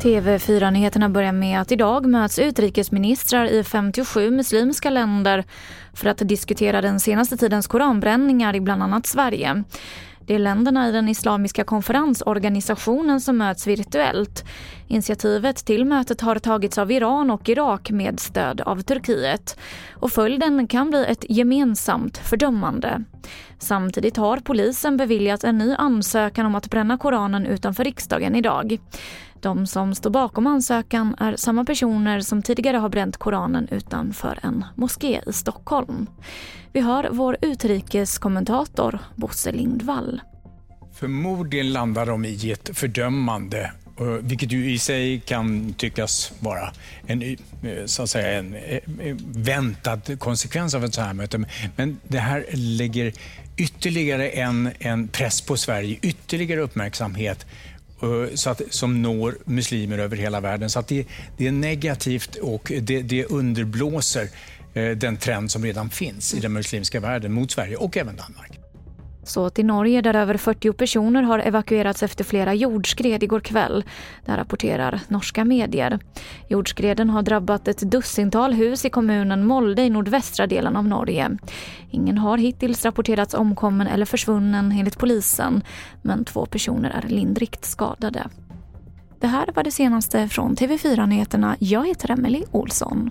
TV4-nyheterna börjar med att idag möts utrikesministrar i 57 muslimska länder för att diskutera den senaste tidens koranbränningar i bland annat Sverige. Det är länderna i den islamiska konferensorganisationen som möts virtuellt. Initiativet till mötet har tagits av Iran och Irak med stöd av Turkiet. Och följden kan bli ett gemensamt fördömande. Samtidigt har polisen beviljat en ny ansökan om att bränna Koranen utanför riksdagen idag. De som står bakom ansökan är samma personer som tidigare har bränt Koranen utanför en moské i Stockholm. Vi hör vår utrikeskommentator Bosse Lindvall. Förmodligen landar de i ett fördömande vilket ju i sig kan tyckas vara en, eh, så att säga, en eh, eh, väntad konsekvens av ett sånt här möte. Men det här lägger ytterligare en, en press på Sverige, ytterligare uppmärksamhet så att, som når muslimer över hela världen. Så att det, det är negativt och det, det underblåser Eh, den trend som redan finns i den muslimska världen mot Sverige och även Danmark. Så till Norge där över 40 personer har evakuerats efter flera jordskred igår kväll. Det rapporterar norska medier. Jordskreden har drabbat ett dussintal hus i kommunen Molde i nordvästra delen av Norge. Ingen har hittills rapporterats omkommen eller försvunnen enligt polisen, men två personer är lindrigt skadade. Det här var det senaste från TV4 Nyheterna. Jag heter Emily Olsson.